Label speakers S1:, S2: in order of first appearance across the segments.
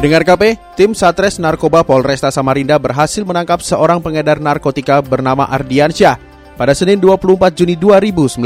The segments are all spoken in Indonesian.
S1: Pendengar KP, tim Satres Narkoba Polresta Samarinda berhasil menangkap seorang pengedar narkotika bernama Ardiansyah pada Senin 24 Juni 2019.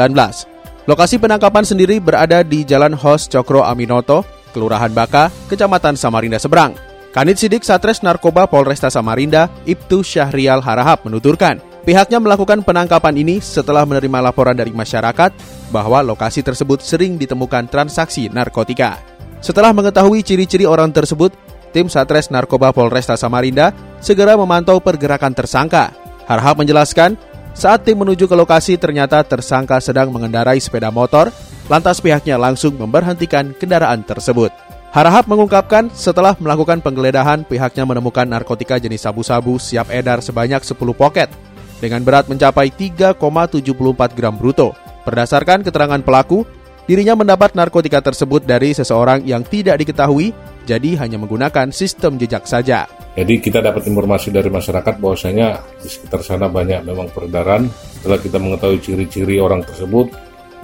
S1: Lokasi penangkapan sendiri berada di Jalan Hos Cokro Aminoto, Kelurahan Baka, Kecamatan Samarinda Seberang. Kanit Sidik Satres Narkoba Polresta Samarinda, Ibtu Syahrial Harahap menuturkan, pihaknya melakukan penangkapan ini setelah menerima laporan dari masyarakat bahwa lokasi tersebut sering ditemukan transaksi narkotika. Setelah mengetahui ciri-ciri orang tersebut, tim Satres Narkoba Polresta Samarinda segera memantau pergerakan tersangka. Harhab menjelaskan, saat tim menuju ke lokasi ternyata tersangka sedang mengendarai sepeda motor, lantas pihaknya langsung memberhentikan kendaraan tersebut. Harahap mengungkapkan setelah melakukan penggeledahan pihaknya menemukan narkotika jenis sabu-sabu siap edar sebanyak 10 poket dengan berat mencapai 3,74 gram bruto. Berdasarkan keterangan pelaku, dirinya mendapat narkotika tersebut dari seseorang yang tidak diketahui, jadi hanya menggunakan sistem jejak saja.
S2: Jadi kita dapat informasi dari masyarakat bahwasanya di sekitar sana banyak memang peredaran. Setelah kita mengetahui ciri-ciri orang tersebut,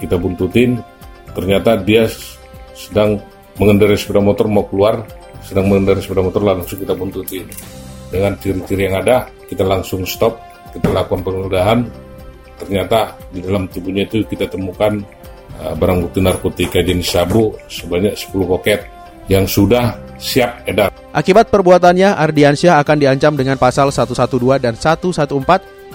S2: kita buntutin. Ternyata dia sedang mengendarai sepeda motor mau keluar, sedang mengendarai sepeda motor langsung kita buntutin. Dengan ciri-ciri yang ada, kita langsung stop, kita lakukan penggeledahan. Ternyata di dalam tubuhnya itu kita temukan barang bukti narkotika jenis sabu sebanyak 10 poket yang sudah siap edar.
S1: Akibat perbuatannya, Ardiansyah akan diancam dengan pasal 112 dan 114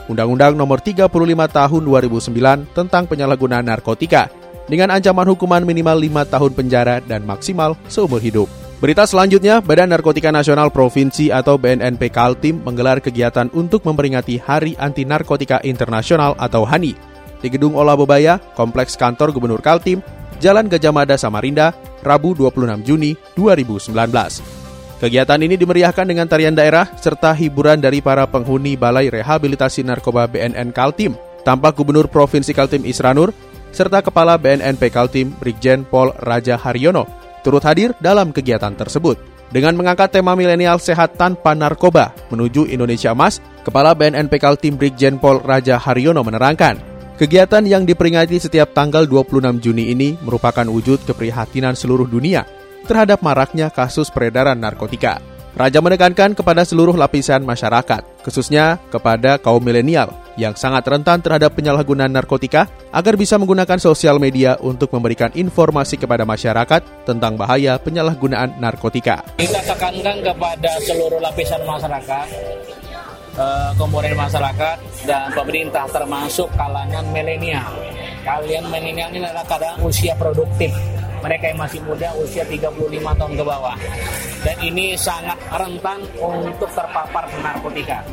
S1: Undang-Undang Nomor 35 Tahun 2009 tentang penyalahgunaan narkotika dengan ancaman hukuman minimal 5 tahun penjara dan maksimal seumur hidup. Berita selanjutnya, Badan Narkotika Nasional Provinsi atau BNNP Kaltim menggelar kegiatan untuk memperingati Hari Anti Narkotika Internasional atau HANI di Gedung Olah Bebaya, Kompleks Kantor Gubernur Kaltim, Jalan Gajah Mada Samarinda, Rabu 26 Juni 2019. Kegiatan ini dimeriahkan dengan tarian daerah serta hiburan dari para penghuni Balai Rehabilitasi Narkoba BNN Kaltim, tampak Gubernur Provinsi Kaltim Isranur, serta Kepala BNNP Kaltim Brigjen Pol Raja Haryono turut hadir dalam kegiatan tersebut. Dengan mengangkat tema milenial sehat tanpa narkoba menuju Indonesia Emas, Kepala BNNP Kaltim Brigjen Pol Raja Haryono menerangkan, kegiatan yang diperingati setiap tanggal 26 Juni ini merupakan wujud keprihatinan seluruh dunia terhadap maraknya kasus peredaran narkotika. Raja menekankan kepada seluruh lapisan masyarakat, khususnya kepada kaum milenial yang sangat rentan terhadap penyalahgunaan narkotika agar bisa menggunakan sosial media untuk memberikan informasi kepada masyarakat tentang bahaya penyalahgunaan narkotika.
S3: Kita tekankan kepada seluruh lapisan masyarakat, eh, komponen masyarakat dan pemerintah termasuk kalangan milenial. Kalian milenial ini adalah kadang usia produktif mereka yang masih muda usia 35 tahun ke bawah. Dan ini sangat rentan untuk terpapar narkotika.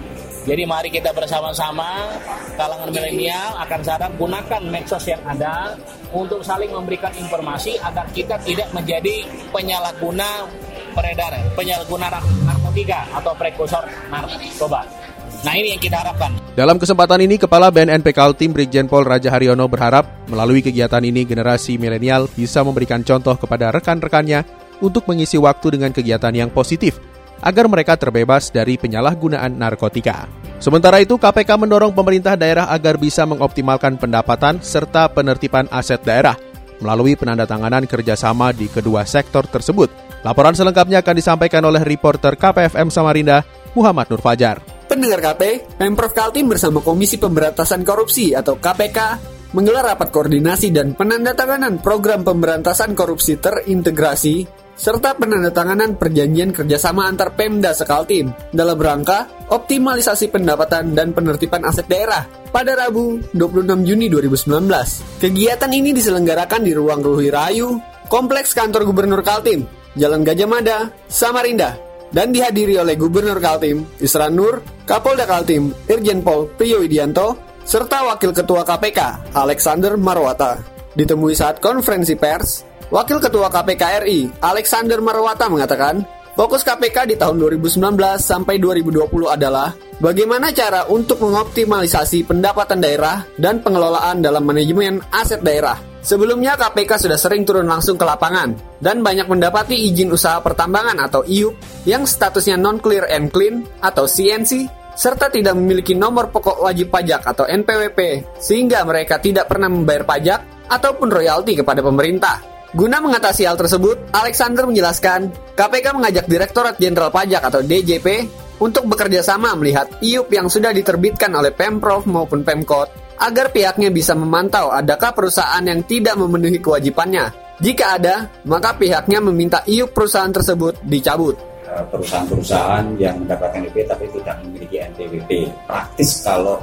S3: Jadi mari kita bersama-sama kalangan milenial akan sadar gunakan medsos yang ada untuk saling memberikan informasi agar kita tidak menjadi penyalahguna peredaran, penyalahguna narkotika atau prekursor narkoba. Nah ini yang kita harapkan.
S1: Dalam kesempatan ini, Kepala BNNP Kaltim Brigjen Pol Raja Haryono berharap melalui kegiatan ini generasi milenial bisa memberikan contoh kepada rekan-rekannya untuk mengisi waktu dengan kegiatan yang positif agar mereka terbebas dari penyalahgunaan narkotika. Sementara itu, KPK mendorong pemerintah daerah agar bisa mengoptimalkan pendapatan serta penertiban aset daerah melalui penandatanganan kerjasama di kedua sektor tersebut. Laporan selengkapnya akan disampaikan oleh reporter KPFM Samarinda, Muhammad Nur Fajar.
S4: Pendengar KP, Pemprov Kaltim bersama Komisi Pemberantasan Korupsi atau KPK menggelar rapat koordinasi dan penandatanganan program pemberantasan korupsi terintegrasi serta penandatanganan perjanjian kerjasama antar Pemda Sekaltim dalam rangka optimalisasi pendapatan dan penertiban aset daerah pada Rabu 26 Juni 2019. Kegiatan ini diselenggarakan di Ruang Ruhi Rayu, Kompleks Kantor Gubernur Kaltim, Jalan Gajah Mada, Samarinda, dan dihadiri oleh Gubernur Kaltim, Isran Nur, Kapolda Kaltim, Irjen Pol Priyo Widianto, serta Wakil Ketua KPK, Alexander Marwata. Ditemui saat konferensi pers, Wakil Ketua KPK RI, Alexander Marwata mengatakan, Fokus KPK di tahun 2019 sampai 2020 adalah bagaimana cara untuk mengoptimalisasi pendapatan daerah dan pengelolaan dalam manajemen aset daerah. Sebelumnya KPK sudah sering turun langsung ke lapangan dan banyak mendapati izin usaha pertambangan atau IUP yang statusnya non-clear and clean atau CNC serta tidak memiliki nomor pokok wajib pajak atau NPWP sehingga mereka tidak pernah membayar pajak ataupun royalti kepada pemerintah. Guna mengatasi hal tersebut, Alexander menjelaskan, KPK mengajak Direktorat Jenderal Pajak atau DJP untuk bekerja sama melihat IUP yang sudah diterbitkan oleh Pemprov maupun Pemkot agar pihaknya bisa memantau adakah perusahaan yang tidak memenuhi kewajibannya. Jika ada, maka pihaknya meminta IUP perusahaan tersebut dicabut
S5: eh, perusahaan-perusahaan yang mendapatkan NPWP tapi tidak memiliki NPWP. Praktis kalau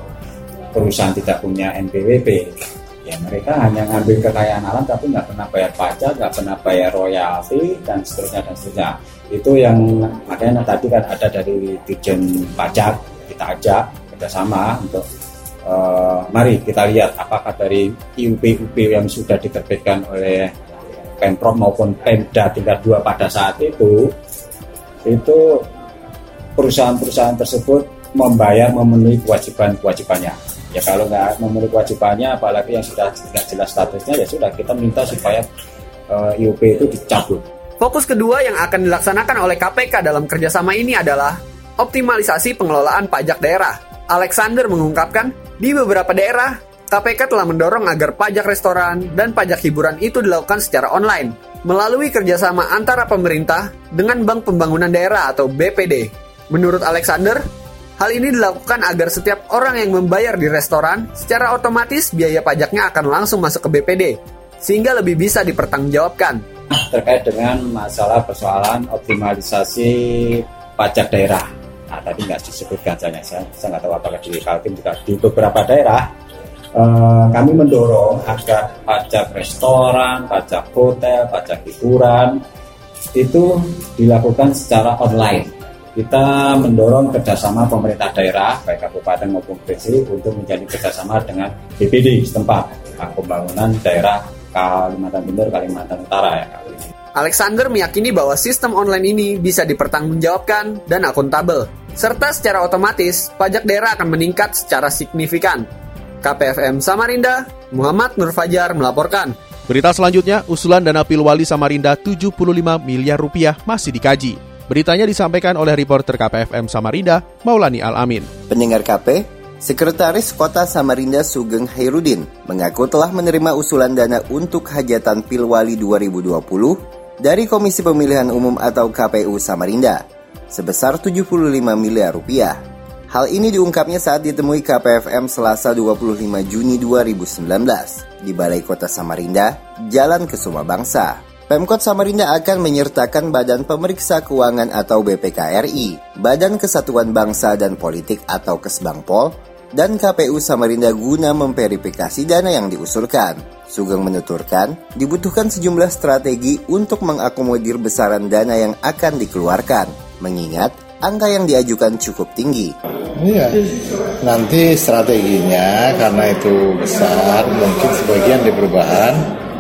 S5: perusahaan tidak punya NPWP, ya mereka hanya ngambil kekayaan alam tapi nggak pernah bayar pajak, nggak pernah bayar royalti dan seterusnya dan seterusnya. Itu yang makanya tadi kan ada dari Dirjen Pajak kita ajak kerjasama untuk uh, mari kita lihat apakah dari IUP-UP yang sudah diterbitkan oleh Pemprov maupun Pemda tingkat dua pada saat itu itu perusahaan-perusahaan tersebut membayar memenuhi kewajiban-kewajibannya ya kalau nggak memenuhi kewajibannya apalagi yang sudah tidak jelas statusnya ya sudah kita minta supaya uh, eh, IUP itu dicabut.
S4: Fokus kedua yang akan dilaksanakan oleh KPK dalam kerjasama ini adalah optimalisasi pengelolaan pajak daerah. Alexander mengungkapkan, di beberapa daerah, KPK telah mendorong agar pajak restoran dan pajak hiburan itu dilakukan secara online, melalui kerjasama antara pemerintah dengan Bank Pembangunan Daerah atau BPD. Menurut Alexander, Hal ini dilakukan agar setiap orang yang membayar di restoran, secara otomatis biaya pajaknya akan langsung masuk ke BPD, sehingga lebih bisa dipertanggungjawabkan.
S5: Terkait dengan masalah persoalan optimalisasi pajak daerah. Nah, tadi nggak disebutkan saya, saya nggak tahu apakah di Kaltim juga. Di beberapa daerah eh, kami mendorong agar pajak restoran, pajak hotel, pajak hiburan itu dilakukan secara online. Kita mendorong kerjasama pemerintah daerah baik kabupaten maupun provinsi untuk menjadi kerjasama dengan BPD setempat. Pembangunan daerah Kalimantan Timur Kalimantan Utara ya
S4: Alexander meyakini bahwa sistem online ini bisa dipertanggungjawabkan dan akuntabel, serta secara otomatis pajak daerah akan meningkat secara signifikan. KPFM Samarinda, Muhammad Nur Fajar melaporkan.
S1: Berita selanjutnya, usulan dana Pilwali Samarinda 75 miliar rupiah masih dikaji. Beritanya disampaikan oleh reporter KPFM Samarinda, Maulani Al-Amin.
S6: Pendengar KP, Sekretaris Kota Samarinda Sugeng Hairudin mengaku telah menerima usulan dana untuk hajatan Pilwali 2020 dari Komisi Pemilihan Umum atau KPU Samarinda sebesar 75 miliar rupiah. Hal ini diungkapnya saat ditemui KPFM Selasa 25 Juni 2019 di Balai Kota Samarinda, Jalan Kesuma Bangsa. Pemkot Samarinda akan menyertakan Badan Pemeriksa Keuangan atau BPKRI, Badan Kesatuan Bangsa dan Politik atau Kesbangpol, dan KPU Samarinda guna memverifikasi dana yang diusulkan. Sugeng menuturkan, dibutuhkan sejumlah strategi untuk mengakomodir besaran dana yang akan dikeluarkan, mengingat angka yang diajukan cukup tinggi.
S7: Iya, nanti strateginya karena itu besar, mungkin sebagian di perubahan,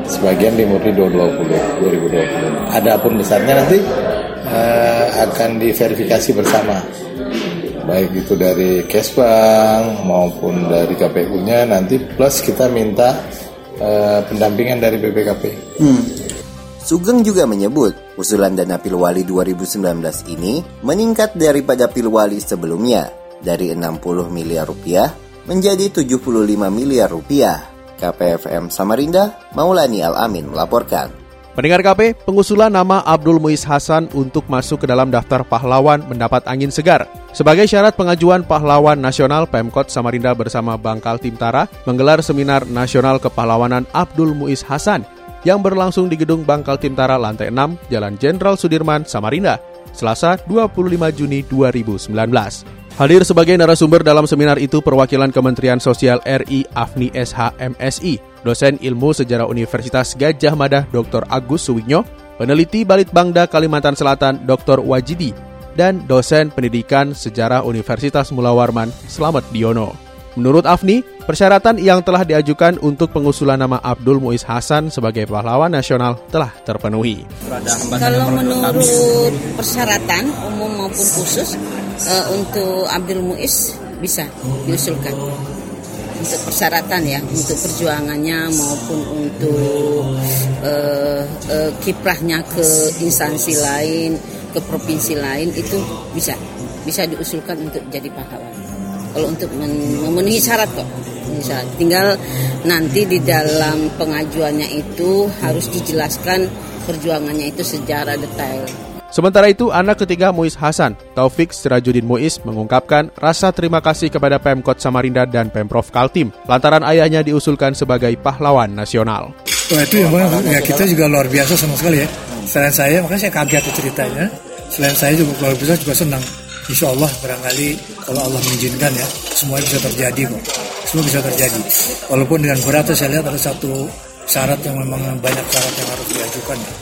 S7: sebagian di Murni 2020 2020. Adapun besarnya nanti uh, akan diverifikasi bersama baik itu dari Kesbang maupun dari KPU-nya nanti plus kita minta uh, pendampingan dari BPKP. Hmm.
S6: Sugeng juga menyebut usulan dana Pilwali 2019 ini meningkat daripada Pilwali sebelumnya dari 60 miliar rupiah menjadi 75 miliar rupiah. KPFM Samarinda, Maulani Al-Amin melaporkan.
S1: Pendengar KP, pengusulan nama Abdul Muiz Hasan untuk masuk ke dalam daftar pahlawan mendapat angin segar. Sebagai syarat pengajuan pahlawan nasional, Pemkot Samarinda bersama Bangkal Timtara menggelar seminar nasional kepahlawanan Abdul Muiz Hasan yang berlangsung di Gedung Bangkal Timtara lantai 6, Jalan Jenderal Sudirman, Samarinda, Selasa 25 Juni 2019. Hadir sebagai narasumber dalam seminar itu perwakilan Kementerian Sosial RI Afni SH MSI, dosen ilmu sejarah Universitas Gajah Mada Dr. Agus Suwigno, peneliti Balitbangda Kalimantan Selatan Dr. Wajidi, dan dosen pendidikan sejarah Universitas Mula Warman Slamet Diono. Menurut Afni, Persyaratan yang telah diajukan untuk pengusulan nama Abdul Muiz Hasan sebagai pahlawan nasional telah terpenuhi.
S8: Kalau menurut persyaratan umum maupun khusus uh, untuk Abdul Muiz bisa diusulkan untuk persyaratan ya untuk perjuangannya maupun untuk uh, uh, kiprahnya ke instansi lain ke provinsi lain itu bisa bisa diusulkan untuk jadi pahlawan kalau untuk memenuhi syarat kok syarat tinggal nanti di dalam pengajuannya itu harus dijelaskan perjuangannya itu secara detail
S1: Sementara itu, anak ketiga Muiz Hasan, Taufik Sirajudin Muiz, mengungkapkan rasa terima kasih kepada Pemkot Samarinda dan Pemprov Kaltim lantaran ayahnya diusulkan sebagai pahlawan nasional.
S9: Wah itu yang ya kita juga luar biasa sama sekali ya. Selain saya, makanya saya kaget tuh ceritanya. Selain saya juga luar biasa juga senang. Insya Allah barangkali kalau Allah mengizinkan ya, semua bisa terjadi kok. Semua bisa terjadi. Walaupun dengan berat saya lihat ada satu syarat yang memang banyak syarat yang harus diajukan. Ya.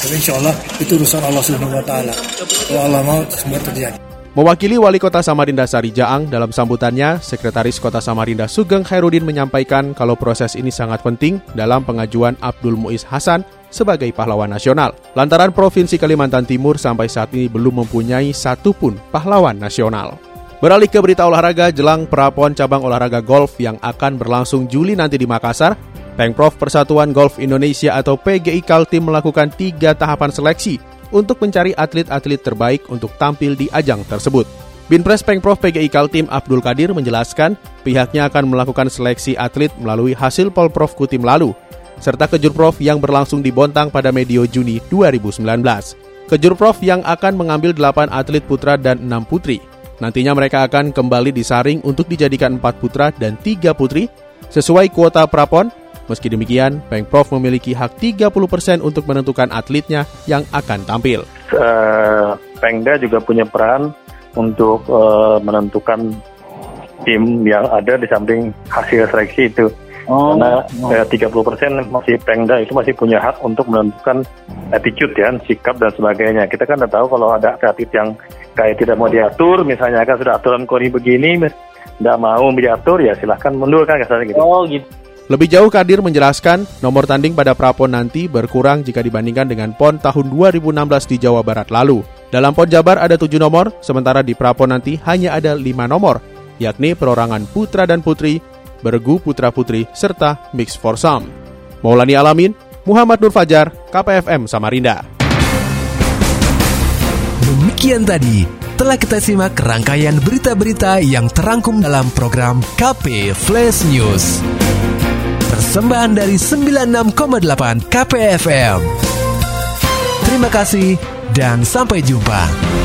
S9: Tapi insya Allah itu urusan Allah Subhanahu Wa Taala. Kalau Allah mau semua terjadi.
S1: Mewakili Wali Kota Samarinda Sari Jaang dalam sambutannya, Sekretaris Kota Samarinda Sugeng Khairudin menyampaikan kalau proses ini sangat penting dalam pengajuan Abdul Muiz Hasan sebagai pahlawan nasional. Lantaran Provinsi Kalimantan Timur sampai saat ini belum mempunyai satupun pahlawan nasional. Beralih ke berita olahraga jelang perapon cabang olahraga golf yang akan berlangsung Juli nanti di Makassar, Pengprov Persatuan Golf Indonesia atau PGI Kaltim melakukan tiga tahapan seleksi untuk mencari atlet-atlet terbaik untuk tampil di ajang tersebut. Binpres Pengprov PGI Kaltim Abdul Kadir menjelaskan pihaknya akan melakukan seleksi atlet melalui hasil Polprov Kutim lalu, serta Kejurprov yang berlangsung di Bontang pada medio Juni 2019. Kejurprov yang akan mengambil 8 atlet putra dan 6 putri. Nantinya mereka akan kembali disaring untuk dijadikan 4 putra dan 3 putri sesuai kuota prapon Meski demikian, Pengprov memiliki hak 30% untuk menentukan atletnya yang akan tampil.
S10: Uh, Pengda juga punya peran untuk uh, menentukan tim yang ada di samping hasil seleksi itu. Oh, Karena oh. Eh, 30% masih Pengda itu masih punya hak untuk menentukan attitude ya, sikap dan sebagainya. Kita kan udah tahu kalau ada atlet yang kayak tidak mau diatur, misalnya kan sudah aturan koni begini, tidak mau diatur ya silahkan mundur kan kasarnya gitu. Oh gitu.
S1: Lebih jauh Kadir menjelaskan, nomor tanding pada Prapon nanti berkurang jika dibandingkan dengan PON tahun 2016 di Jawa Barat lalu. Dalam PON Jabar ada tujuh nomor, sementara di Prapon nanti hanya ada lima nomor, yakni perorangan putra dan putri, bergu putra-putri, serta mix foursome. Maulani Alamin, Muhammad Nur Fajar, KPFM Samarinda.
S11: Demikian tadi telah kita simak rangkaian berita-berita yang terangkum dalam program KP Flash News. Persembahan dari 96,8 KPFM. Terima kasih dan sampai jumpa.